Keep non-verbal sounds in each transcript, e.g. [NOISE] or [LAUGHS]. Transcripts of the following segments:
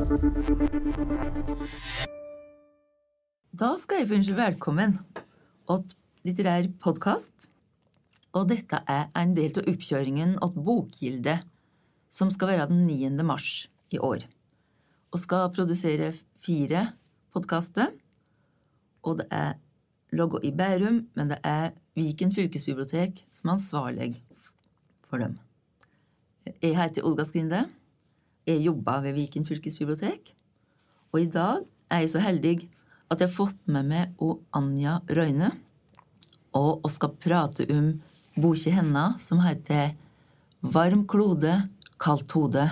Da skal jeg ønske velkommen til litterær podkast. Og dette er en del av oppkjøringen til Bokgilde, som skal være den 9. mars i år. Og skal produsere fire podkaster. Og det er logga i Bærum, men det er Viken fylkesbibliotek som er ansvarlig for dem. Jeg heter Olga Skrində. Jeg jobba ved Viken fylkesbibliotek. Og i dag er jeg så heldig at jeg har fått med meg og Anja Røyne. Og vi skal prate om boka hennes som heter Varm klode, kaldt hode,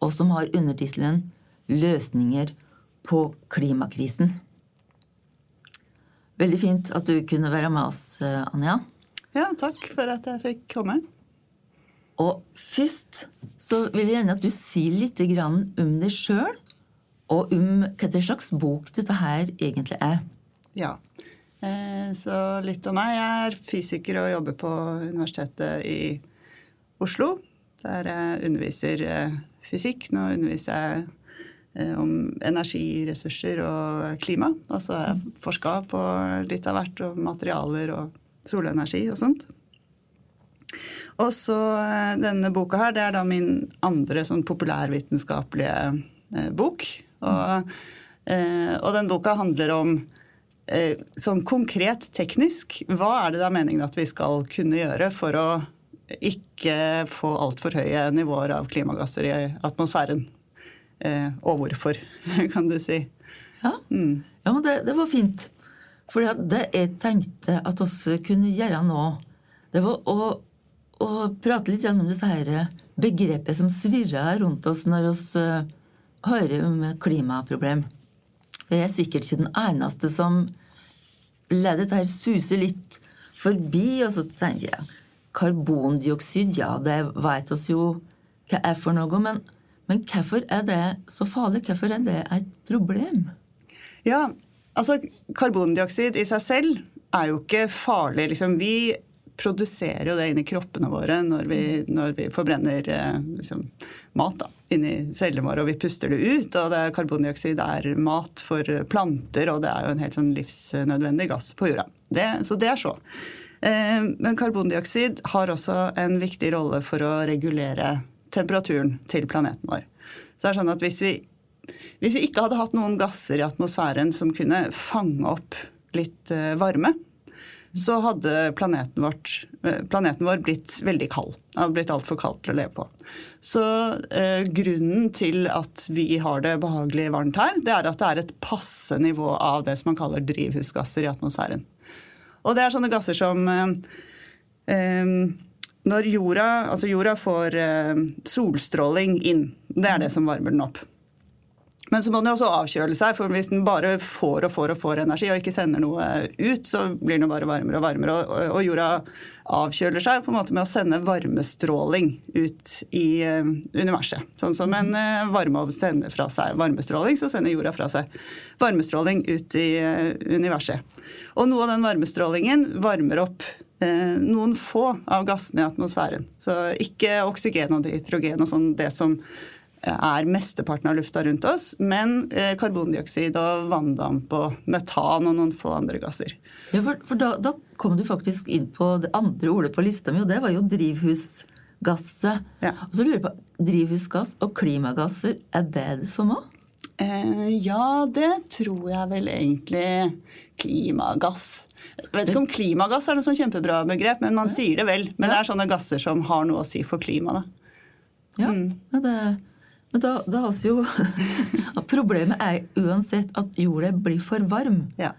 og som har undertittelen Løsninger på klimakrisen. Veldig fint at du kunne være med oss, Anja. Ja, takk for at jeg fikk komme. Og først så vil jeg gjerne at du sier litt om deg sjøl, og om hva slags bok dette her egentlig er. Ja, så litt om meg. Jeg er fysiker og jobber på Universitetet i Oslo. Der jeg underviser fysikk. Nå underviser jeg om energiressurser og klima. Og så har jeg forska på litt av hvert, og materialer og solenergi og sånt. Og så denne boka her, det er da min andre sånn populærvitenskapelige bok. Og, og den boka handler om sånn konkret teknisk hva er det da meningen at vi skal kunne gjøre for å ikke få altfor høye nivåer av klimagasser i atmosfæren? Og hvorfor, [LAUGHS] kan du si. Ja, mm. ja men det, det, var fint. For det jeg tenkte at oss kunne gjøre nå, det var å, å prate litt om disse her begrepet som svirrer rundt oss når vi hører om klimaproblem. Jeg er sikkert ikke den eneste som lar dette her suse litt forbi, og så tenker jeg karbondioksid, ja, det vet oss jo hva er for noe, men, men hvorfor er det så farlig? Hvorfor er det et problem? Ja, altså karbondioksid i seg selv er jo ikke farlig. Liksom, vi produserer jo det inni kroppene våre når vi, når vi forbrenner liksom, mat da, inni cellene våre, og vi puster det ut. Og det er karbondioksid er mat for planter, og det er jo en helt sånn livsnødvendig gass på jorda. Det, så det er så. Men karbondioksid har også en viktig rolle for å regulere temperaturen til planeten vår. Så det er sånn at hvis vi, hvis vi ikke hadde hatt noen gasser i atmosfæren som kunne fange opp litt varme, så hadde planeten, vårt, planeten, vår blitt veldig kald. Det hadde blitt altfor kaldt til å leve på. Så eh, grunnen til at vi har det behagelig varmt her, det er at det er et passe nivå av det som man kaller drivhusgasser i atmosfæren. Og det er sånne gasser som eh, eh, Når jorda, altså jorda får solstråling inn, det er det som varmer den opp. Men så må den jo også avkjøle seg, for hvis den bare får og får og får energi og ikke sender noe ut, så blir den jo bare varmere og varmere. Og, jorda avkjøler seg på en måte med å sende varmestråling ut i uh, universet. Sånn som en uh, varmeovn sender fra seg varmestråling, så sender jorda fra seg varmestråling ut i uh, universet. Og noe av den varmestrålingen varmer opp noen få av gassene i atmosfæren. Så ikke oksygen og hydrogen og sånn det som er mesteparten av lufta rundt oss, men eh, karbondioksid og vanndamp og metan og noen få andre gasser. Ja, for, for da, da, kom du faktisk inn på det andre ordet på lista mi, og det var jo drivhusgasset. Ja. Og så lurer jeg på, Drivhusgass og klimagasser, er det det samme? Eh, ja, det tror jeg vel egentlig. Klimagass. Jeg vet ikke om klimagass er noe sånn kjempebra begrep, men man sier det vel. Men det er sånne gasser som har noe å si for klimaet. Ja, mm. det men da, da har jo [LAUGHS] Problemet er uansett at jorda blir for varm. Ja.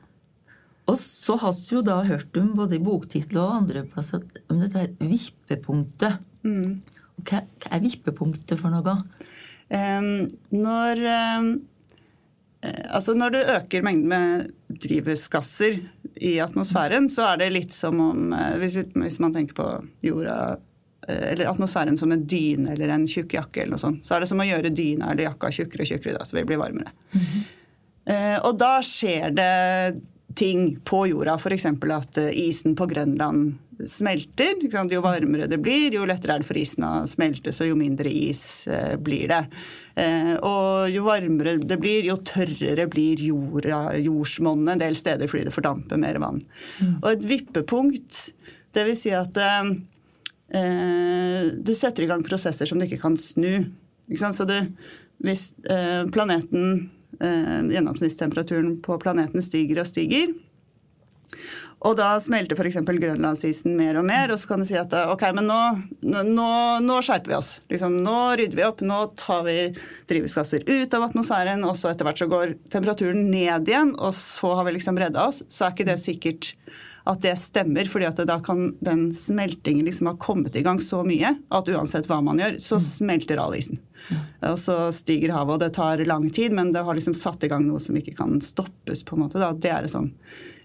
Og så har vi jo da hørt om både i boktitler og andre plasser om dette her vippepunktet. Mm. Hva, hva, er vippepunktet for noe? Um, når um, Altså når du øker mengden med drivhusgasser i atmosfæren, så er det litt som om eh, Hvis, hvis man tenker på jorda eller atmosfæren som en dyne eller en tjukk jakke, eller noe sånt, så er det som å gjøre dyna eller jakka tjukkere og tjukkere, da, så vi det bli varmere. Mm -hmm. og da skjer det ting på jorda, f.eks. at eh, isen på Grønland smelter. Jo varmere det blir, jo lettere er det for isen å smelte, så jo mindre is blir det. Og jo varmere det blir, jo tørrere blir jorda, jordsmonnet en del steder fordi det fordamper mer vann. Mm. Og et vippepunkt, det vil si at du setter i gang prosesser som du ikke kan snu. Ikke så du, hvis planeten Gjennomsnittstemperaturen på planeten stiger og stiger, og da smelter f.eks. grønlandsisen mer og mer, og så kan du si at ok, men nå, nå, nå skjerper vi oss. Liksom, nå rydder vi opp, nå tar vi drivhusgasser ut av atmosfæren, og så etter hvert så går temperaturen ned igjen, og så har vi liksom redda oss. Så er ikke det sikkert at det stemmer, fordi at da kan den smeltingen liksom ha kommet i gang så mye at uansett hva man gjør, så smelter all isen. Og så stiger havet, og det tar lang tid, men det har liksom satt i gang noe som ikke kan stoppes. på en måte. Da. Det er et sånn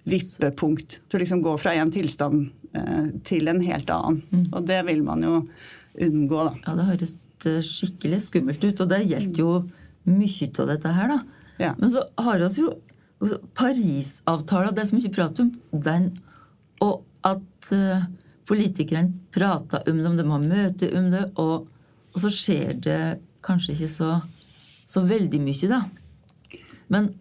vippepunkt. Til å liksom gå fra en tilstand eh, til en helt annen. Mm. Og det vil man jo unngå, da. Ja, det høres eh, skikkelig skummelt ut, og det gjelder jo mye av dette her, da. Ja. Men så har vi jo Parisavtalen, det som ikke prater om, den, og at uh, politikerne prater om det, om de har møte om det, og, og, så skjer det kanskje ikke så, så veldig mye, da. Men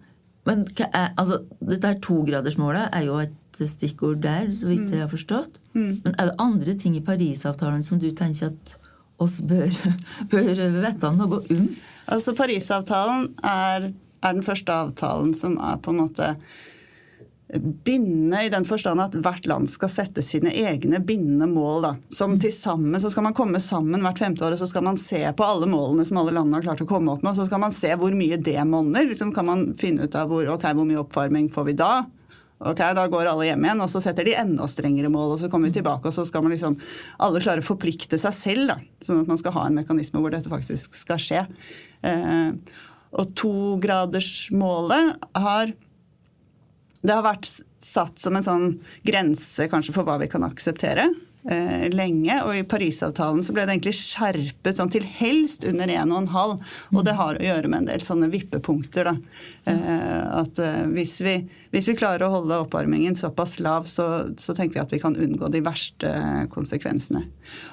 men er, altså, dette er togradersmålet er jo et stikkord der, så vidt jeg har forstått. Mm. Men er det andre ting i Parisavtalen som du tenker at oss bør, [LAUGHS] bør vite noe om? Altså, Parisavtalen er, er den første avtalen som er på en måte bindende i den forstand at hvert land skal sette sine egne bindende mål. Da. Som til sammen, Så skal man komme sammen hvert femte år og så skal man se på alle målene som alle landene har klart å komme opp med. og Så skal man se hvor mye det monner. Liksom kan man finne ut av hvor, okay, hvor mye oppvarming får vi da. Ok, Da går alle hjem igjen, og så setter de enda strengere mål. og Så kommer vi tilbake, og så skal man liksom alle klare å forplikte seg selv. da, Sånn at man skal ha en mekanisme hvor dette faktisk skal skje. Eh, og togradersmålet har det har vært satt som en sånn grense kanskje for hva vi kan akseptere eh, lenge. Og i Parisavtalen så ble det egentlig skjerpet sånn til helst under 1,5. Og det har å gjøre med en del sånne vippepunkter. Da. Eh, at eh, hvis, vi, hvis, vi, klarer å holde oppvarmingen såpass lav, så, så, tenker vi at vi kan unngå de verste konsekvensene.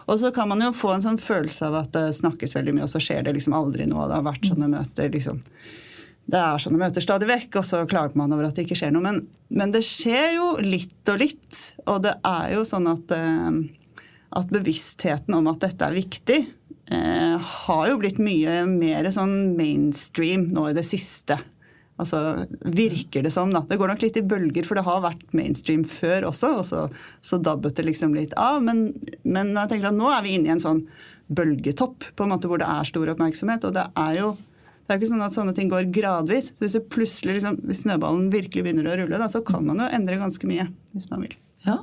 Og så kan man jo få en sånn følelse av at det snakkes veldig mye, og så skjer det liksom aldri noe. Det har vært sånne møter liksom det er sånne møter stadig vekk, og så klager man over at det ikke skjer noe. Men, men det skjer jo litt og litt. Og det er jo sånn at, eh, at bevisstheten om at dette er viktig, eh, har jo blitt mye mer sånn mainstream nå i det siste. Altså, virker det som, da. Det går nok litt i bølger, for det har vært mainstream før også. Og så, så dabbet det liksom litt av. Men, men jeg tenker at nå er vi inne i en sånn bølgetopp på en måte hvor det er stor oppmerksomhet. Og det er jo det er ikke sånn at sånne ting går gradvis. Hvis, plutselig, liksom, hvis snøballen virkelig begynner å rulle, da, så kan man jo endre ganske mye. hvis man vil. Ja,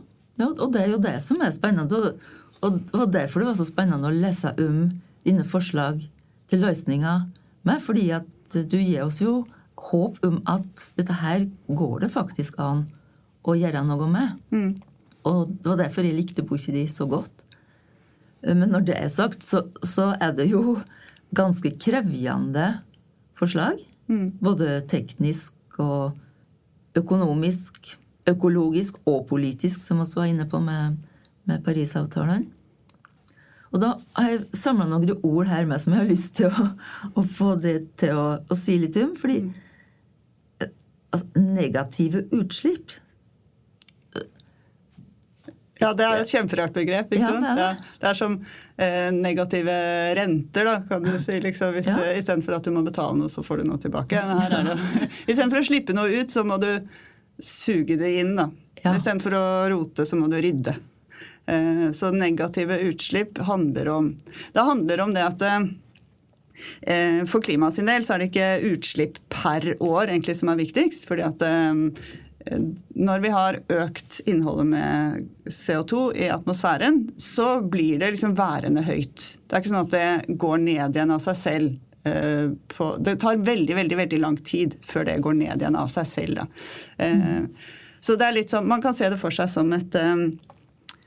og det er jo det som er spennende. Og det var derfor det var så spennende å lese om dine forslag til løsninger med. Fordi at du gir oss jo håp om at dette her går det faktisk an å gjøre noe med. Mm. Og det var derfor jeg likte boka di så godt. Men når det er sagt, så, så er det jo ganske krevjende forslag. Mm. Både teknisk og økonomisk, økologisk og politisk, som vi også var inne på med, med Parisavtalen. Og da har jeg samla noen ord her med som jeg har lyst til å, å få det til å, å, si litt om. Fordi mm. altså, negative utslipp ja, det er et kjemperart begrep. ikke sant? Ja, det, er. Ja, det er som eh, negative renter, da, kan du si. liksom, hvis ja. du, Istedenfor at du må betale noe, så får du noe tilbake. Men her er det, [LAUGHS] Istedenfor å slippe noe ut, så må du suge det inn. da. Ja. Istedenfor å rote, så må du rydde. Eh, så negative utslipp handler om Det handler om det at eh, for klimaet sin del så er det ikke utslipp per år egentlig som er viktigst. fordi at eh, når vi har økt innholdet med CO2 i atmosfæren, så blir det liksom værende høyt. Det er ikke sånn at det går ned igjen av seg selv. Eh, på, det tar veldig veldig, veldig lang tid før det går ned igjen av seg selv. Mm. Så det er litt sånn, Man kan se det for seg som et, eh,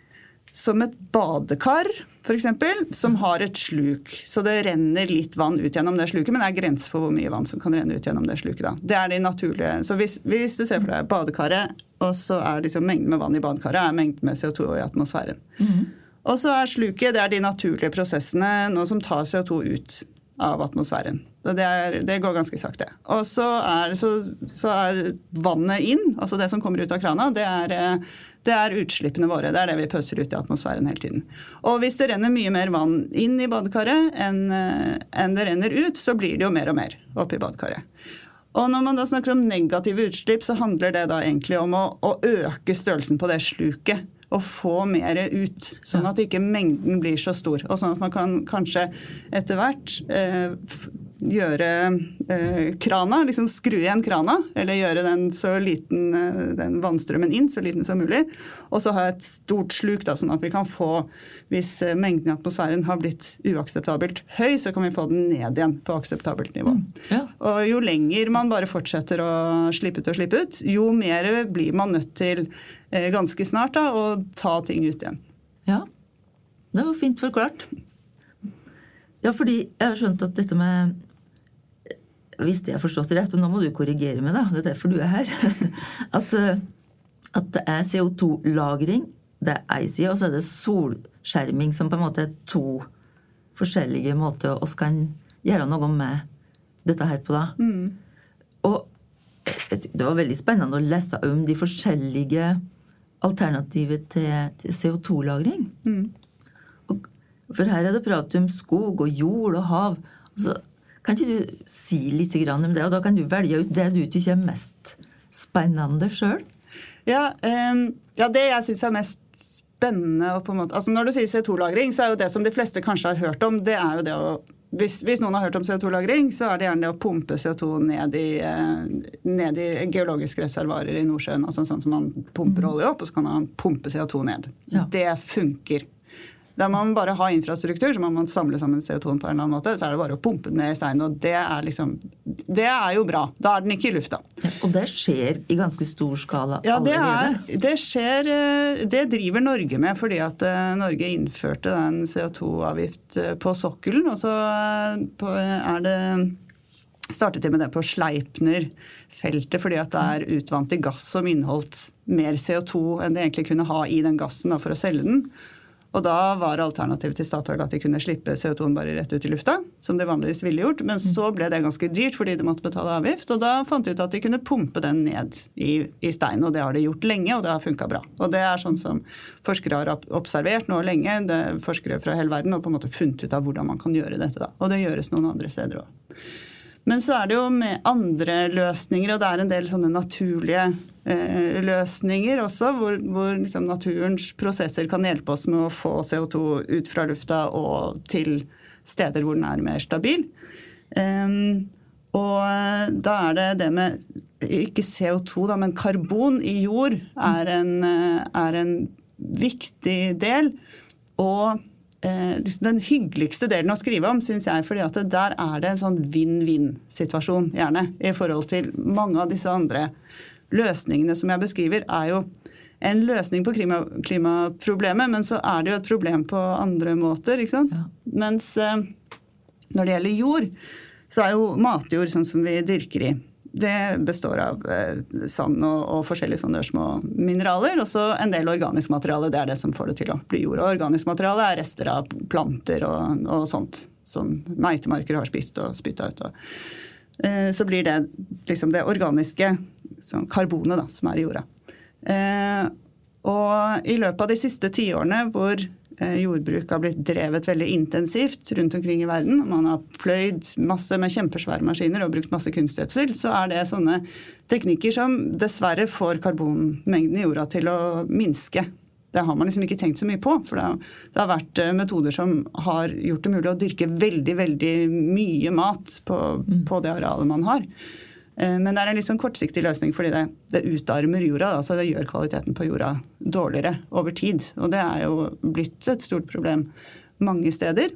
som et badekar. f.eks., som har et sluk. Så det renner litt vann ut gjennom det sluket, men det er grenser for hvor mye vann som kan renne ut gjennom det sluket. da. Det er de naturlige. Så hvis, hvis du ser for deg badekaret, og så er liksom mengden med vann i badekaret er mengden med CO2 i atmosfæren. Og så er sluket det er de naturlige prosessene nå som tar CO2 ut av atmosfæren. Det, er, det går ganske sakte. Og så er, så, så er vannet inn, altså det som kommer ut av krana, det er, eh, det er utslippene våre. Det er det vi pøser ut i atmosfæren hele tiden. Og hvis det renner mye mer vann inn i badekaret enn en det renner ut, så blir det jo mer og mer oppi badekaret. Og når man da snakker om negative utslipp, så handler det da egentlig om å, å øke størrelsen på det sluket. Og få mer ut, sånn at ikke mengden blir så stor. Og sånn at man kan kanskje etter hvert eh, gjøre eh, krana, liksom skru igjen krana, eller gjøre den så liten, eh, den vannstrømmen inn så liten som mulig. Og så ha et stort sluk, da, sånn at vi kan få, hvis eh, mengden i atmosfæren har blitt uakseptabelt høy, så kan vi få den ned igjen på akseptabelt nivå. Ja. Og jo lenger man bare fortsetter å slippe ut og slippe ut, jo mer blir man nødt til eh, ganske snart da, å ta ting ut igjen. Ja, det var fint forklart. Ja, fordi jeg har skjønt at dette med Hvis det er forstått rett, og nå må du korrigere meg, da, det er derfor du er her [LAUGHS] At, eh, at det er CO2-lagring, det er ei side, og så er det solskjerming, som på en måte er to forskjellige måter å kan gjøre noe med dette her på, da. Og det var veldig spennende å lese om de forskjellige alternativer til, til CO2-lagring. Mm. For her er det prat om skog og jord og hav. Altså, kan ikke du si litt om det, og da kan du velge ut det du syns er mest spennende sjøl? Ja, um, ja det jeg syns er mest spennende og på en måte, altså Når du sier CO2-lagring, så er jo det som de fleste kanskje har hørt om, det er jo det å hvis, hvis noen har hørt om CO2-lagring, så er det gjerne det å pumpe CO2 ned i, eh, ned i geologiske reservoarer i Nordsjøen. altså Sånn som man pumper olje opp, og så kan man pumpe CO2 ned. Ja. Det funker. Der man bare har infrastruktur, så må man samle sammen CO2-en på en eller annen måte. Så er det bare å pumpe den ned i seinen. og det er liksom Det er jo bra. Da er den ikke i lufta. Og det skjer i ganske stor skala Ja, det, allerede. er, det skjer eh, Det driver Norge med fordi at eh, Norge innførte den CO2-avgift eh, på sokkelen. Og så er det startet de med det på Sleipner-feltet fordi at det er utvant i gass som inneholdt mer CO2 enn de egentlig kunne ha i den gassen for å selge den. Og da var alternativet til Statoil at de kunne slippe CO2-en bare rett ut i lufta, som de vanligvis ville gjort. Men så ble det ganske dyrt fordi de måtte betale avgift. Og da fant de ut at de kunne pumpe den ned i, i steinen, og det har de gjort lenge, og det har funka bra. Og det er sånn som forskere har observert nå lenge, det er forskere fra hele verden, og på en måte funnet ut av hvordan man kan gjøre dette. da. Og det gjøres noen andre steder òg. Men så er det jo med andre løsninger, og det er en del sånne naturlige løsninger også, hvor, hvor liksom naturens prosesser kan hjelpe oss med å få CO2 ut fra lufta og til steder hvor den er mer stabil. Um, og eh, da er det det med ikke CO2, da, men karbon i jord er en, eh, er en viktig del. Og eh, liksom den hyggeligste delen å skrive om, syns jeg, fordi at der er det en sånn vinn-vinn-situasjon, gjerne, i forhold til mange av disse andre løsningene som jeg beskriver, er jo en løsning på klima, klimaproblemet, men så er det jo et problem på andre måter, ikke sant? Ja. Mens eh, når det gjelder jord, så er jo matjord sånn som vi dyrker i. Det består av eh, sand og, og forskjellige sånne små mineraler. Og så en del organisk materiale. Det er det som får det til å bli jord. Og organisk materiale er rester av planter og, og sånt. Som meitemarker har spist og spytta ut. Og, eh, så blir det liksom det organiske sånn karbonet da, som er i jorda. Eh, og i løpet av de siste tiårene hvor eh, jordbruk har blitt drevet veldig intensivt rundt omkring i verden, man har pløyd masse med kjempesvære maskiner og brukt masse kunstgjødsel, så er det sånne teknikker som dessverre får karbonmengden i jorda til å minske. Det har man liksom ikke tenkt så mye på. For det har, det har vært eh, metoder som har gjort det mulig å dyrke veldig, veldig mye mat på, på det arealet man har. Eh, Men det er en litt sånn kortsiktig løsning fordi det, det utarmer jorda. Da, så det gjør kvaliteten på jorda dårligere over tid. Og det er jo blitt et stort problem mange steder.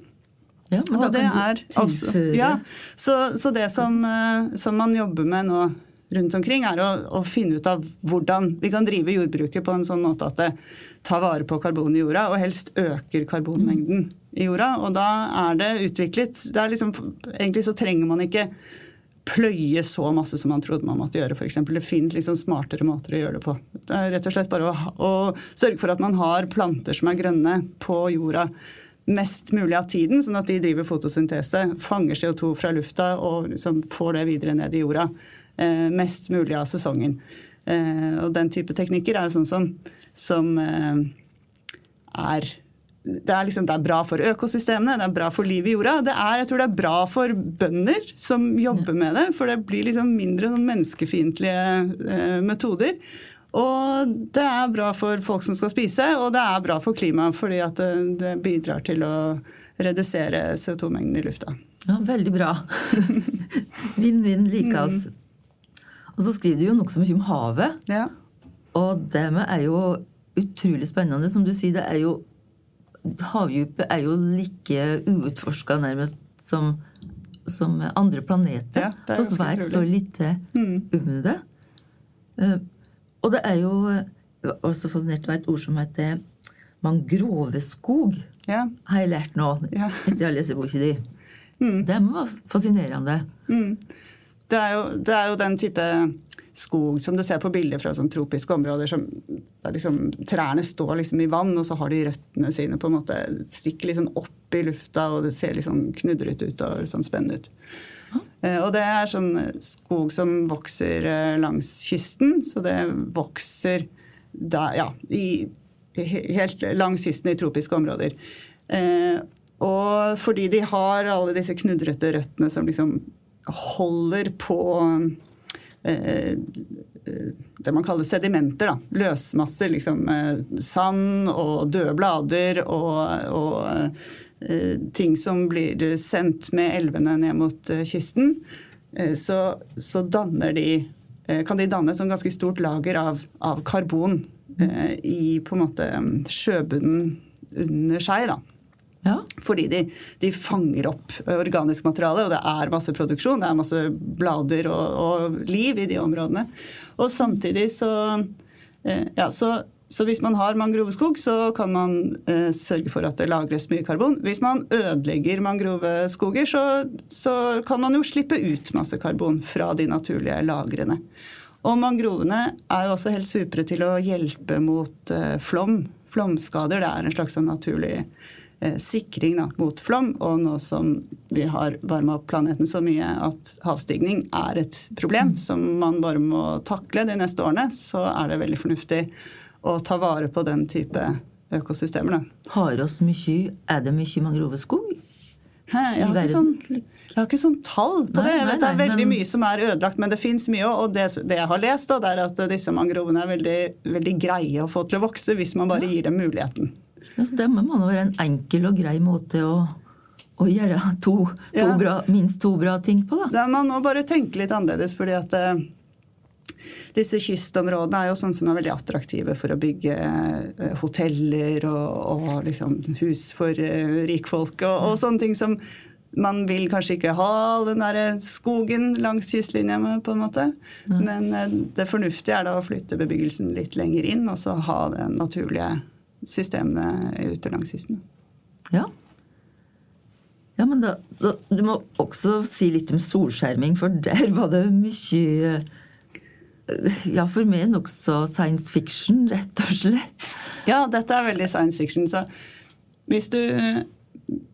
Ja, men Og da det kan du altså- tilføre ja, så, så det som, eh, som man jobber med nå rundt omkring, er å, å, finne ut av hvordan vi kan drive jordbruket på en sånn måte at det tar vare på karbon i jorda, og helst øker karbonmengden i jorda. Og da er det utviklet det er liksom, Egentlig så trenger man ikke pløye så masse som man trodde man måtte gjøre. For eksempel. det finnes liksom smartere måter å gjøre det på. Det er rett og slett bare å, å sørge for at man har planter som er grønne på jorda mest mulig av tiden, sånn at de driver fotosyntese, fanger CO2 fra lufta og liksom får det videre ned i jorda eh, mest mulig av sesongen. Eh, og den type teknikker er jo sånn som, som eh, er det er, liksom, det er, bra for økosystemene, det er bra for livet i jorda. Det er, jeg tror det er bra for bønder som jobber med det, for det blir liksom mindre sånn menneskefiendtlige eh, metoder. Og det er bra for folk som skal spise, og det er bra for klimaet fordi at det, det bidrar til å redusere CO2-mengden i lufta. Ja, veldig bra. [LAUGHS] Vinn-vinn like oss. Mm. Og så skriver du jo noe så mye om havet. Ja. Og det med er jo utrolig spennende. Som du sier, det er jo havdypet er jo like uutforska nærmest som, som, andre planeter. Ja, Vi vet så lite mm. om det. Uh, og det er jo også fascinert av et ord som heter mangroveskog. Ja. Har jeg lært nå ja. etter å ha lest boka di. Mm. Det er fascinerende. Mm. Det, er jo, det er jo den type skog som du ser på bilder fra sånn tropiske områder. Som, der liksom, trærne står liksom i vann, og så har de røttene sine på en måte stikker liksom opp i lufta, og det ser litt sånn knudrete ut og sånn spennende ut. Eh, og det er sånn skog som vokser eh, langs kysten, så det vokser der, ja, i, helt langs kysten i tropiske områder. Eh, og fordi de har alle disse knudrete røttene som liksom holder på det man kaller sedimenter. Da. Løsmasser. Liksom, eh, sand og døde blader og, og eh, ting som blir sendt med elvene ned mot kysten. Så, så de kan de danne et ganske stort lager av, av karbon i på en måte sjøbunnen under seg. da. Ja. Fordi de, de, fanger opp organisk materiale, og det er masse produksjon. Det er masse blader og, og liv i de områdene. Og samtidig så eh, Ja, så, så hvis man har mangroveskog, så kan man eh, sørge for at det lagres mye karbon. Hvis man ødelegger mangroveskoger, så, så kan man jo slippe ut masse karbon fra de naturlige lagrene. Og mangrovene er jo også helt supre til å hjelpe mot eh, flom. Flomskader det er en slags sånn naturlig Eh, sikring da, mot flom. Og nå som vi har varma opp planeten så mye at havstigning er et problem mm. som man bare må takle de neste årene, så er det veldig fornuftig å ta vare på den type økosystemer. Da. Har oss mye, Er det mye mangroveskog? Jeg har, sånn, jeg har, ikke sånn, tall på nei, det. Jeg vet nei, Det er veldig men... mye som er ødelagt, men det fins mye. Og det, det, jeg har lest, da, det er at disse mangrovene er veldig, veldig, greie å få til å vokse hvis man bare gir dem muligheten. Altså, det må være en enkel og grei måte å, å gjøre to, to ja. bra, minst to bra ting på. Da. man må bare tenke litt annerledes. fordi at uh, disse kystområdene er jo sånn som er veldig attraktive for å bygge uh, hoteller og, og liksom hus for uh, rikfolk og, og, sånne ting som man vil kanskje ikke ha den der skogen langs kystlinja på en måte. Ja. Men det fornuftige er da å flytte bebyggelsen litt lenger inn og så ha den naturlige systemene ute langs kysten. Ja. Ja, men da, da, Du må også si litt om solskjerming, for der var det mye Ja, for meg nokså science fiction, rett og slett. Ja, dette er veldig science fiction. Så hvis du,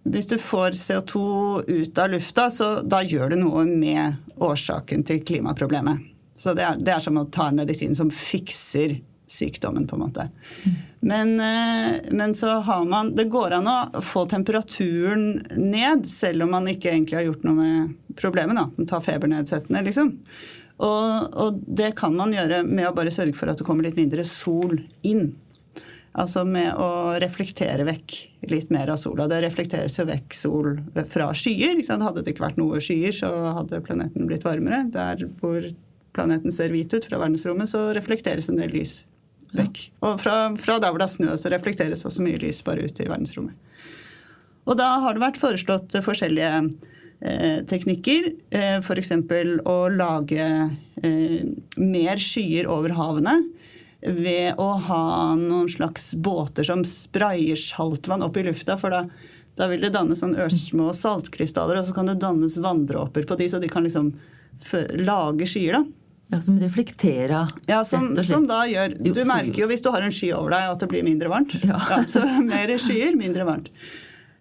hvis du får CO2 ut av lufta, så da gjør du noe med årsaken til klimaproblemet. Så det er, det er som å ta en medisin som fikser sykdommen, på en måte. Men, eh, men, så har man Det går an å få temperaturen ned, selv om man ikke egentlig har gjort noe med problemet. da, Ta febernedsettende, liksom. Og, og, det kan man gjøre med å bare sørge for at det kommer litt mindre sol inn. Altså med å reflektere vekk litt mer av sola. Det reflekteres jo vekk sol fra skyer. Hadde det ikke vært noe skyer, så hadde planeten blitt varmere. Der hvor planeten ser hvit ut fra verdensrommet, så reflekteres en del lys vekk. Og fra, fra, der hvor det er snø, så reflekteres også mye lys bare ut i verdensrommet. Og da har det vært foreslått forskjellige eh, teknikker. Eh, F.eks. Å lage eh, mer skyer over havene ved å ha noen slags båter som sprayer saltvann opp i lufta. For da, da vil det dannes sånn ørsmå saltkrystaller, og så kan det dannes vanndråper på de, så de kan liksom lage skyer. da. Ja, Som reflekterer, ja, som, som, da gjør Du merker jo hvis du har en sky over deg, at det blir mindre varmt. Ja. [LAUGHS] ja så mer skyer, mindre varmt.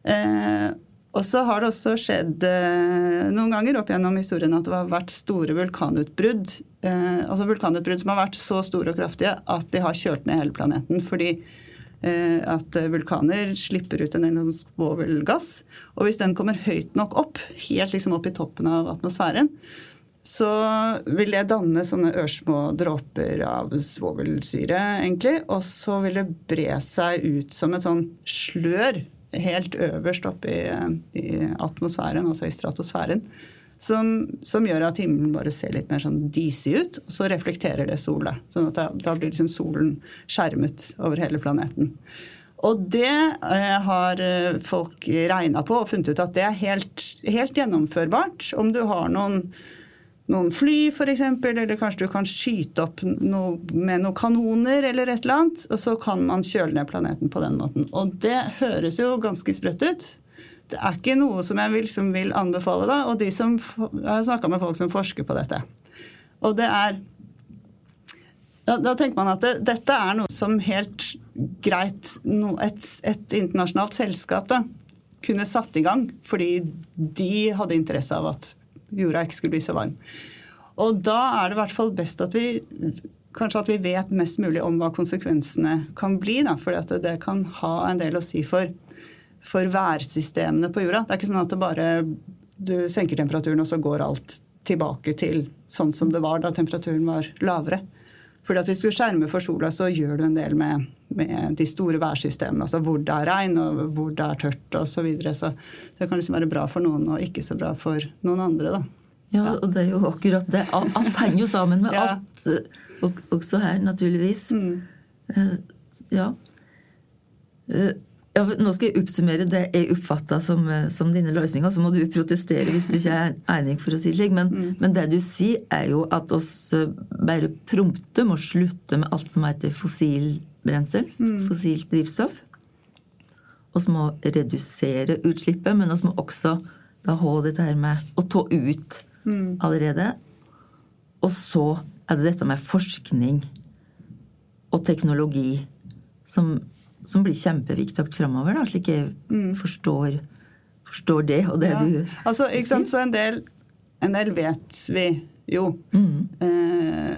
Eh, og så har det også skjedd eh, noen ganger opp gjennom historien at det har vært store vulkanutbrudd. Eh, altså vulkanutbrudd som har vært så store og kraftige at de har kjølt ned hele planeten. Fordi eh, at vulkaner slipper ut en del svovelgass. Og hvis den kommer høyt nok opp, helt liksom opp i toppen av atmosfæren, så vil det danne sånne ørsmå dråper av svovelsyre, egentlig. Og så vil det bre seg ut som et sånn slør helt øverst oppe i, i atmosfæren, altså i stratosfæren. Som, som, gjør at himmelen bare ser litt mer sånn disig ut, og så reflekterer det sola. sånn at da, da blir liksom solen skjermet over hele planeten. Og det eh, har eh, folk regna på og funnet ut at det er helt, helt gjennomførbart. Om du har noen noen fly, f.eks., eller kanskje du kan skyte opp noe med noen kanoner eller et eller annet, og så kan man kjøle ned planeten på den måten. Og det høres jo ganske sprøtt ut. Det er ikke noe som jeg vil, som vil anbefale, da. Og de som, jeg har snakka med folk som forsker på dette. Og det er Da, da tenker man at det, dette er noe som helt greit no, et, et internasjonalt selskap da, kunne satt i gang, fordi de hadde interesse av at jorda ikke skulle bli så varm. Og da er det i hvert fall best at vi kanskje at vi vet mest mulig om hva konsekvensene kan bli. For det kan ha en del å si for, for værsystemene på jorda. Det er ikke sånn at det bare du senker temperaturen, og så går alt tilbake til sånn som det var da temperaturen var lavere. Fordi at Hvis du skjermer for sola, så gjør du en del med, med de store værsystemene. Altså hvor det er regn, og hvor det er tørt osv. Så, videre. så det kan liksom være bra for noen og ikke så bra for noen andre. da. Ja, og det er jo akkurat det. Alt henger jo sammen med ja. alt, og, også her, naturligvis. Mm. Uh, ja. Ja, nå skal jeg oppsummere det jeg oppfatter som, eh, som, dine løsninger. Så må du protestere hvis du ikke er enig, for å si det slik. Men, mm. men, det du sier, er jo at oss eh, bare prompte må slutte med alt som heter fossil brensel. Mm. Fossilt drivstoff. Vi må redusere utslippet, men vi må også da ha dette her med å ta ut mm. allerede. Og så er det dette med forskning og teknologi som som blir kjempeviktig framover, slik jeg mm. forstår, forstår, det og det ja. du altså, ikke sant, Så en del, en del vet vi jo. Mm. Eh,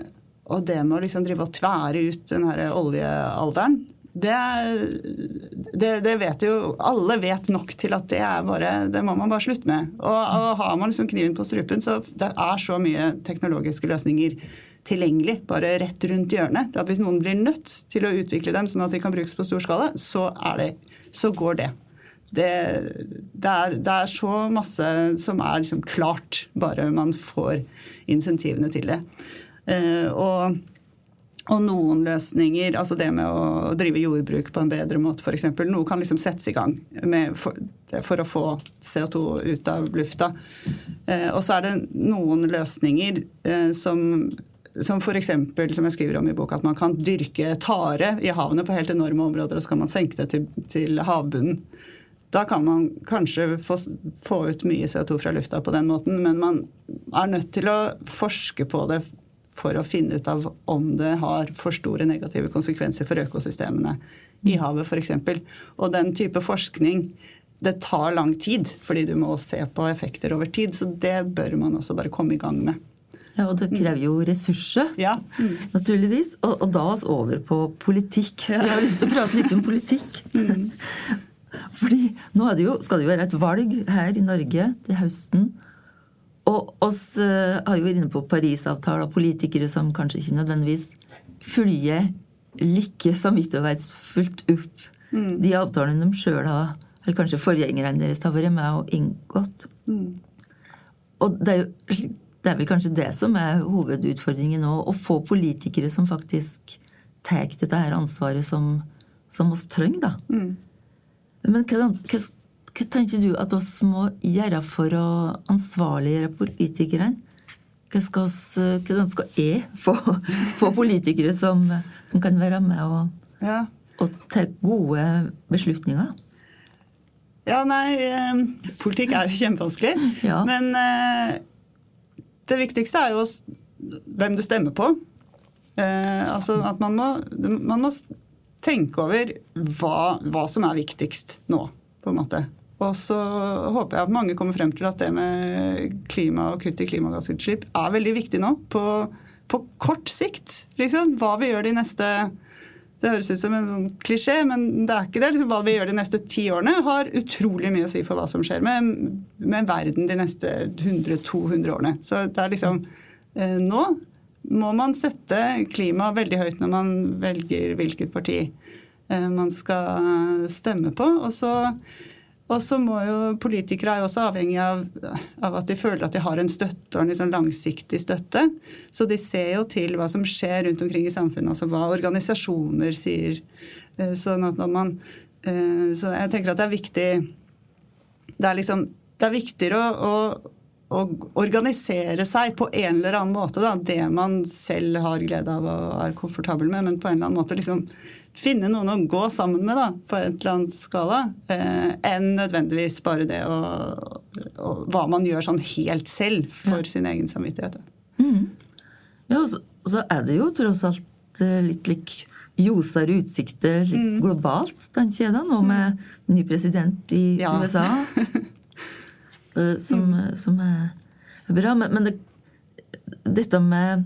og det med å liksom drive og tvære ut den her oljealderen det, det, det, vet jo Alle vet nok til at det er bare Det må man bare slutte med. Og, og har man liksom kniven på strupen, så det er så mye teknologiske løsninger tilgjengelig bare rett rundt hjørnet. At hvis noen blir nødt til å utvikle dem sånn at de kan brukes på stor skala, så, det, så går det. Det, det, er, det, er, så masse som er liksom klart, bare man får insentivene til det. Uh, og, og, noen løsninger, altså det med å drive jordbruk på en bedre måte f.eks. Noe kan liksom settes i gang for, for, å få CO2 ut av lufta. Uh, og så er det noen løsninger uh, som som f.eks. som jeg skriver om i boka, at man kan dyrke tare i havene på helt enorme områder, og så kan man senke det til, til havbunnen. Da kan man kanskje få, få, ut mye CO2 fra lufta på den måten, men man er nødt til å forske på det for å finne ut av om det har for store negative konsekvenser for økosystemene i havet f.eks. Og den type forskning det tar lang tid, fordi du må se på effekter over tid. Så det bør man også bare komme i gang med. Ja, Og det krever jo ressurser, ja. mm. naturligvis. Og, og, da oss over på politikk. Jeg har lyst til å prate litt om politikk. Mm. [LAUGHS] Fordi nå det jo, skal det jo være et valg her i Norge til høsten. Og oss uh, har jo vært inne på Parisavtalen, politikere som kanskje ikke nødvendigvis følger like samvittighetsfullt opp mm. de avtalene de sjøl har Eller kanskje forgjengerne deres har vært med og inngått. Mm. Og det er jo det er vel kanskje det som er hovedutfordringen nå. Å få politikere som faktisk tar dette her ansvaret som, som oss trenger, da. Mm. Men hva, hva, hva, tenker du at oss må gjøre for å ansvarliggjøre politikerne? hva skal, oss, hvordan skal jeg få, [LAUGHS] få politikere som, som, kan være med og, ja. og ta gode beslutninger? Ja, nei eh, Politikk er jo kjempevanskelig. Ja. Men eh, det viktigste er jo hvem du stemmer på. Eh, altså at man må, man må tenke over hva, hva, som er viktigst nå, på en måte. Og så håper jeg at mange kommer frem til at det med klima og kutt i klimagassutslipp er veldig viktig nå. På, på kort sikt, liksom. Hva vi gjør de neste det høres ut som en sånn klisjé, men det er ikke det. Liksom, hva vi gjør de neste ti årene, har utrolig mye å si for hva som skjer med, med verden de neste 100-200 årene. Så det er liksom eh, Nå må man sette klima veldig høyt når man velger hvilket parti eh, man skal stemme på. Og så og så må jo Politikere er jo også avhengig av, av, at de føler at de har en støtte, og en liksom langsiktig støtte. Så de ser jo til hva som skjer rundt omkring i samfunnet, altså hva organisasjoner sier. Eh, sånn at når man eh, Så jeg tenker at det er viktig Det er liksom Det er viktigere å, å å organisere seg på en eller annen måte. Da. Det man selv har glede av og er komfortabel med, men på en eller annen måte liksom finne noen å gå sammen med da, på et eller annet skala, eh, enn nødvendigvis bare det å, å, hva man gjør sånn helt selv for ja. sin egen samvittighet. Mm. Ja, og så, så, er det jo tross alt eh, litt lik ljosere utsikter litt mm. globalt, tenker jeg da, nå med ny president i ja. USA. [LAUGHS] Eh, som, mm. som, er bra. Men, men det, dette med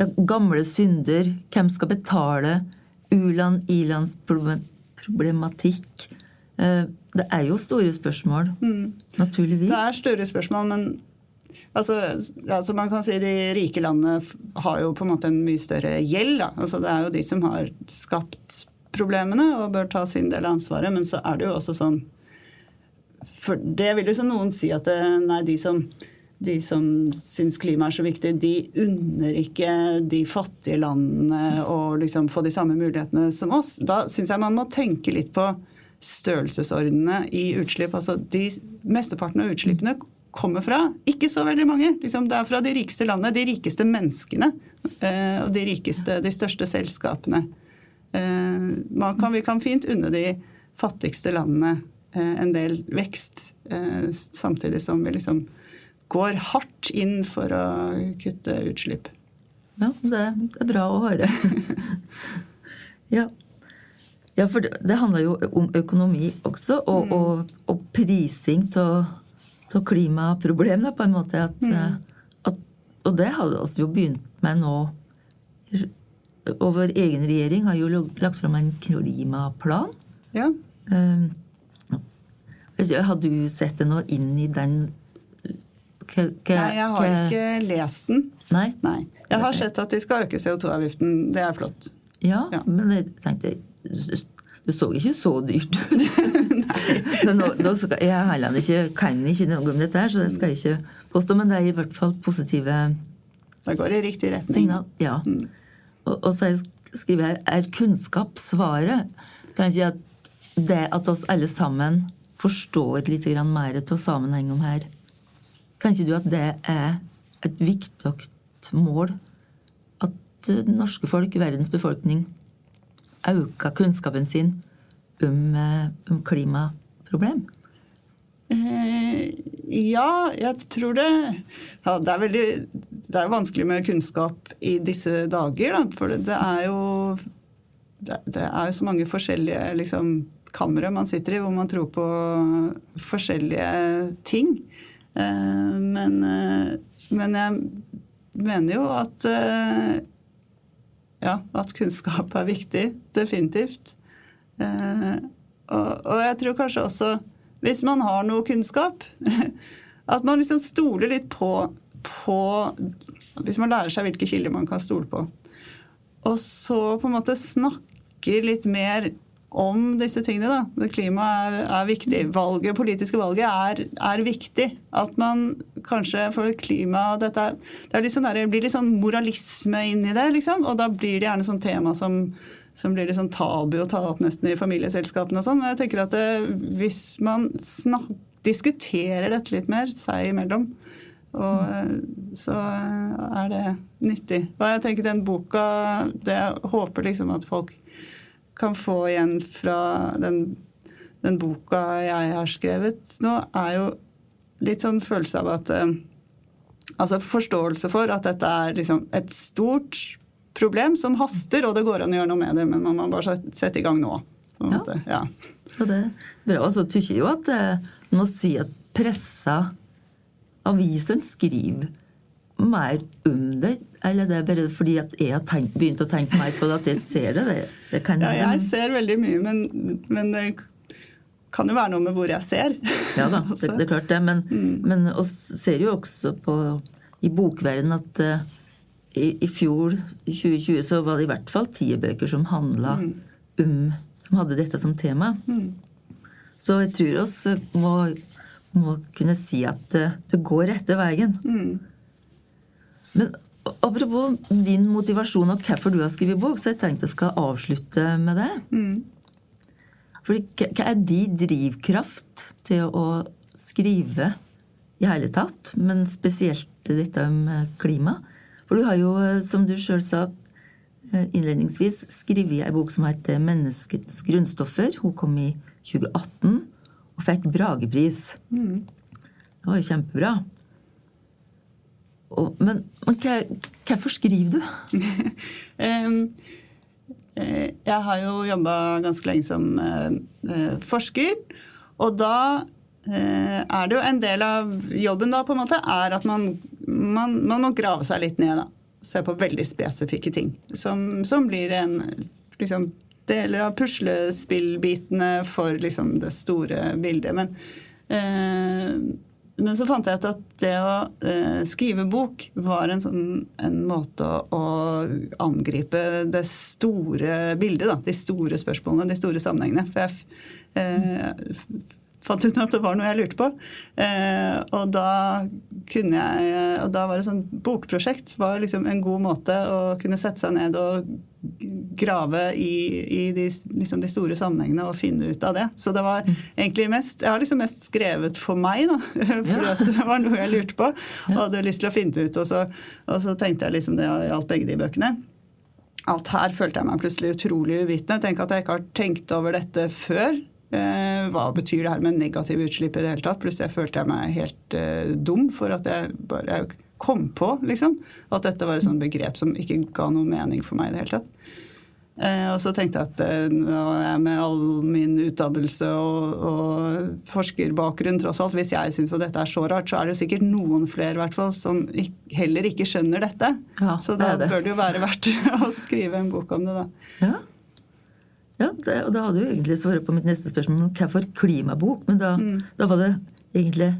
ja, gamle synder, hvem skal betale, u-land-i-landsproblematikk eh, Det er jo store spørsmål, mm. naturligvis. Det er store spørsmål, men altså, altså, man kan si De rike landene har jo på en måte en mye større gjeld. Altså, det er jo de som har skapt problemene og bør ta sin del av ansvaret. Men så er det jo også sånn For det vil jo så noen si at det, nei, de som de som syns klima er så viktig, de unner ikke de fattige landene å liksom få de samme mulighetene som oss. Da syns jeg man må tenke litt på størrelsesordenene i utslipp. Altså de Mesteparten av utslippene kommer fra ikke så veldig mange. Liksom det er fra de rikeste landene, de rikeste menneskene eh, og de rikeste, de største selskapene. Eh, kan, vi kan fint unne de fattigste landene eh, en del vekst, samtidig som vi liksom går hardt inn for å kutte utslipp. Ja, det, er bra å høre. [LAUGHS] ja. ja. for det, handler jo om økonomi også, og, mm. og, og prising av klimaproblemet, på en måte. At, mm. at, og det har vi jo begynt med nå. Og vår egen regjering har jo lagt fram en klimaplan. Ja. Um, har du sett det nå inn i den Nei, jeg har ikke lest den. Nei? Nei. Jeg har sett at de skal øke CO2-avgiften. Det er flott. Ja, ja. men jeg tenkte det så ikke så dyrt ut. [LAUGHS] men nå, nå skal, jeg ikke, kan ikke noe om dette, her, så det skal jeg ikke påstå. Men det er i hvert fall positive Det går i riktig retning. Signal, ja. Mm. Og, og, så skriver jeg her er kunnskap svaret. Kan jeg si at det at oss alle sammen forstår litt mer av sammenhengen her, Tenker du at det er et viktig mål at norske folk, verdens befolkning, øker kunnskapen sin om, eh, om klimaproblem? Eh, ja, jeg tror det. Ja, det er veldig det er vanskelig med kunnskap i disse dager. Da, for det er jo det, det er jo så mange forskjellige liksom, kamre man sitter i, hvor man tror på forskjellige ting. Eh, men, eh, men jeg mener jo at eh, ja, at kunnskap er viktig. Definitivt. Og, og, jeg tror kanskje også, hvis man har noe kunnskap, [LAUGHS] at man liksom stoler litt på, på Hvis man lærer seg hvilke kilder man kan stole på. Og så på en måte snakker litt mer om disse tingene. da. Klima er, er, viktig. Valget, politiske valget er, er, viktig. At man kanskje for klima dette, Det, litt sånn der, blir litt sånn moralisme inni det, liksom. Og da blir det gjerne sånn tema som, som blir litt sånn tabu å ta opp nesten i familieselskapene og sånn. Men jeg tenker at det, hvis man snak, diskuterer dette litt mer seg imellom, Og eh, så er det nyttig. Og jeg tenker den boka Det jeg håper liksom at folk kan få igjen fra den, den boka jeg har skrevet nå, er jo litt sånn følelse av at eh, Altså forståelse for at dette er liksom et stort problem som haster, og det går an å gjøre noe med det, men man må bare sette i gang nå. på en Ja. måte. Ja. Og det er bra. Og så tykker jeg jo at eh, man må si at pressa avisen skriver mer om det, eller det er bare fordi at jeg har tenkt, begynt å tenke mer på det, at jeg ser det? Det, det kan Ja, jeg ser veldig mye, men, men det kan jo være noe med hvor jeg ser. Ja da, [LAUGHS] det, det er klart det. Men, men oss ser jo også på i bokverden at uh, i, i fjor, i 2020, så var det i hvert fall ti bøker som handla om Som hadde dette som tema. Så jeg tror oss må, må kunne si at uh, det går rette veien. Men apropos din motivasjon og hvorfor du har skrevet bok, så jeg tenkte jeg skal avslutte med det. Fordi hva er din drivkraft til å skrive i hele tatt, men spesielt dette om klima? For du har jo, som du sjøl sa eh, innledningsvis, skrevet ei bok som heter 'Menneskets grunnstoffer'. Hun kom i 2018 og fikk Bragepris. Det var jo kjempebra. Og, men men hva, hvorfor skriver du? [LAUGHS] Eh, Jeg har jo jobba ganske lenge som eh, forsker, og da uh, er det jo en del av jobben da på en måte er at man, man, man må grave seg litt ned. da. Se på veldig spesifikke ting som, som blir en liksom, deler av puslespillbitene for liksom, det store bildet. Men eh, men så fant jeg ut at det å eh, skrive bok var en, sånn, en måte å, å angripe det store bildet, da. De store spørsmålene, de store sammenhengene. For jeg eh, fant ut at det var noe jeg lurte på. Eh, og da kunne jeg Og da var det sånn bokprosjekt var liksom en god måte å kunne sette seg ned og grave i, i de, liksom de store sammenhengene og finne ut av det. Så det var egentlig mest Jeg har liksom mest skrevet for meg, da. [LAUGHS] For det var noe jeg lurte på og hadde lyst til å finne det ut. Og så, og så tenkte jeg liksom det gjaldt begge de bøkene. Alt her følte jeg meg plutselig utrolig uvitende. Tenk at jeg ikke har tenkt over dette før. Eh, hva betyr det her med negative utslipp i det hele tatt? Plutselig følte jeg meg helt eh, dum for at jeg bare kom på liksom, at dette var et sånt begrep som ikke ga noe mening for meg i det hele tatt. Eh, og så tenkte jeg at eh, nå er jeg med all min utdannelse og, og forskerbakgrunn tross alt, hvis jeg syns at dette er så rart, så er det jo sikkert noen flere i hvert fall som ikke, heller ikke skjønner dette. Ja, så da det det. bør det jo være verdt [LAUGHS] å skrive en bok om det, da. Ja, ja det, og da hadde du egentlig svaret på mitt neste spørsmål hvorfor klimabok. Men da, da var det egentlig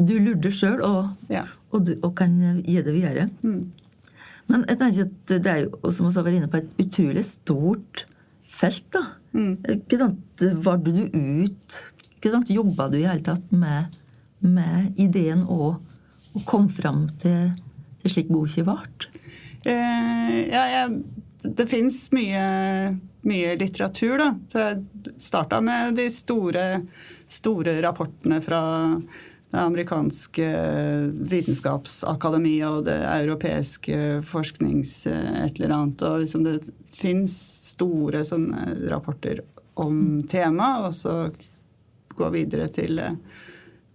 Du lurte sjøl, og, Ja. og, du- og kan gi det videre. Men jeg tenker at det er jo, som vi vært inne på, et utrolig stort felt. da. Hvordan Var du ut Hvordan jobba du i hele tatt med, med ideen og, og kom fram til, til slik boka ble? Eh, ja, jeg, det fins mye, mye litteratur, da. Så jeg starta med de store, store rapportene fra det amerikanske vitenskapsakademiet og det europeiske forsknings... et eller annet. Og liksom det fins store sånne rapporter om temaet, og så gå videre til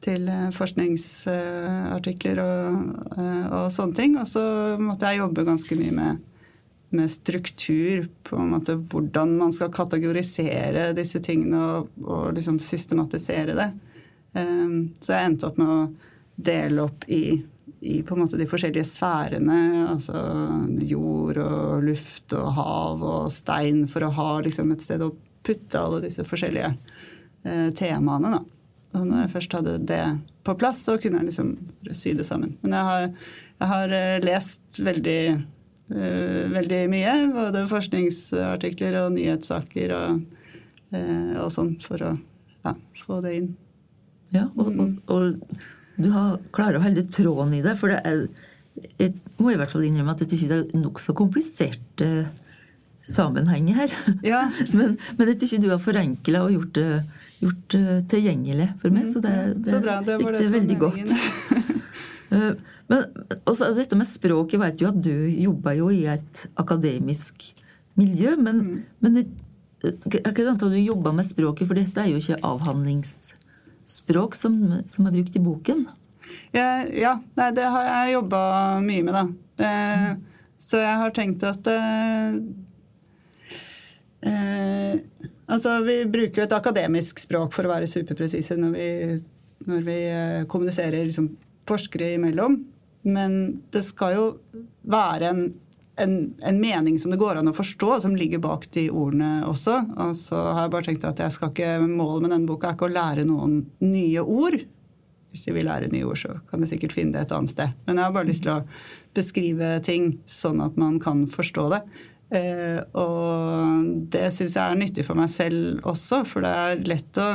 til forskningsartikler og, eh, og sånne ting. Og så måtte jeg jobbe ganske mye med, med struktur, på en måte hvordan man skal kategorisere disse tingene og, og liksom systematisere det. Eh, Så jeg endte opp med å dele opp i, i de forskjellige sfærene, altså jord og luft og hav og stein, for å ha liksom et sted å putte alle disse forskjellige eh, temaene. da. Og når jeg først hadde det på plass, så kunne jeg liksom sy det sammen. Men jeg har, jeg har eh, lest veldig, eh, veldig mye. Både forskningsartikler og nyhetssaker og, eh, og sånn, for å ja, få det inn. Ja, og, og, og du har, klarer å holde tråden i det, for det er Jeg må i hvert fall innrømme at jeg syns det er nokså komplisert eh, sammenheng her. Ja. [LAUGHS] men, men jeg syns du har forenkla og gjort det, gjort det tilgjengelig for meg, så det, det, Så bra. Det var det som veldig godt. meningen. [LAUGHS] [LAUGHS] Eh, Men også dette med språk, jeg vet jo at du jobber jo i et akademisk miljø, men, men det, er ikke det at du jobber med språket, for dette er jo ikke avhandlingsspråk som, som er brukt i boken? Ja, ja nei, det har jeg jobba mye med, da. Eh, så jeg har tenkt at eh, eh, Altså, vi bruker jo et akademisk språk for å være superpresise når vi, når vi eh, kommuniserer liksom, forskere imellom. Men det skal jo være en, en, en, mening som det går an å forstå, som ligger bak de ordene også. Og så har jeg bare tenkt at jeg skal ikke, målet med denne boka er ikke å lære noen nye ord. Hvis jeg vil lære nye ord, så kan jeg sikkert finne det et annet sted. Men jeg har bare lyst til å beskrive ting sånn at man kan forstå det. Eh, og det syns jeg er nyttig for meg selv også, for det er lett å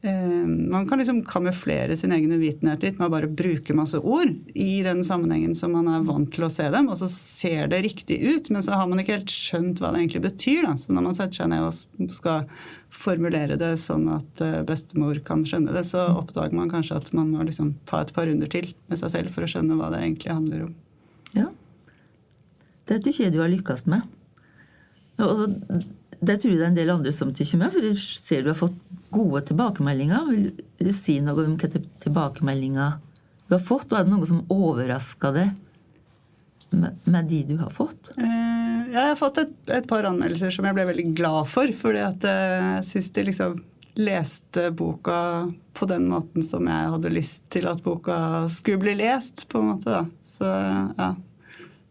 Man kan liksom kamuflere sin egen uvitenhet litt med å bare bruke masse ord i den sammenhengen som man er vant til å se dem, og så ser det riktig ut, men så har man ikke helt skjønt hva det egentlig betyr. Da. Så når man setter seg ned og skal formulere det sånn at uh, bestemor kan skjønne det, så oppdager man kanskje at man må liksom ta et par runder til med seg selv for å skjønne hva det egentlig handler om. Ja. Det syns jeg du har lykkes med. Og det tror jeg det er en del andre som tykker med, for jeg ser du har fått gode tilbakemeldinger. Vil du si noe om hvilke tilbakemeldinger du har fått, og er det noe som overrasker deg med, de du har fått? Uh, jeg har fått et, et, par anmeldelser som jeg ble veldig glad for, fordi at eh, jeg syns de liksom leste boka på den måten som jeg hadde lyst til at boka skulle bli lest, på en måte. da. Så ja,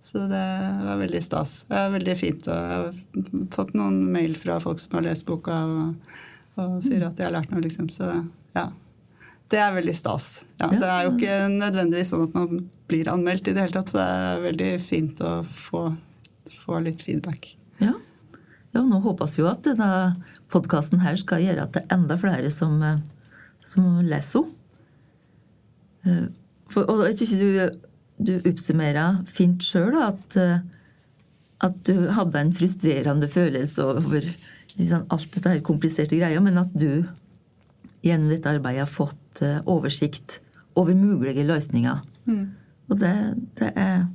så det var veldig stas. Det er veldig fint. Og jeg har fått noen mail fra folk som har lest boka og, og sier at de har lært noe, liksom. Så ja. Det er veldig stas. Ja, det er jo ikke nødvendigvis sånn at man blir anmeldt i det hele tatt, så det er veldig fint å få, få litt feedback. Ja. ja, nå håpes jo at denne podkasten her skal gjøre at det er enda flere som, som leser henne. Eh, og jeg syns du du oppsummerer fint sjøl at, eh, at du hadde en frustrerende følelse over liksom, alt dette her kompliserte greia, men at du gjennom dette arbeidet har fått uh, oversikt over mulige løsninger. Mm. Og det, det, er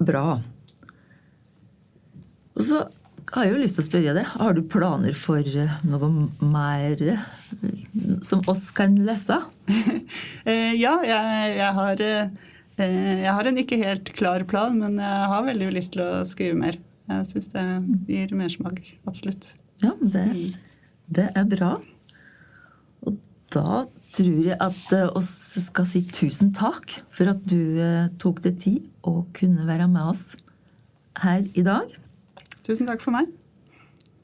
bra. Og så har jeg jo lyst til å spørre deg, har du planer for uh, noe mer uh, som oss kan lese? [LAUGHS] ja, jeg, jeg har Eh, jeg har en ikke helt klar plan, men jeg har veldig lyst til å skrive mer. Jeg syns det gir mersmak. Absolutt. Ja, det, det, er bra. Og da tror jeg at vi oss skal si tusen takk for at du eh, tok deg tid og kunne være med oss her i dag. Tusen takk for meg.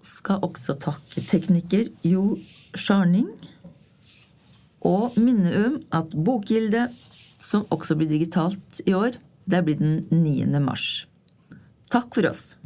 Skal også takke tekniker Jo Sjarning. Og minne om at Bokgilde, som også blir digitalt i år, det blir den 9. mars. Takk for oss.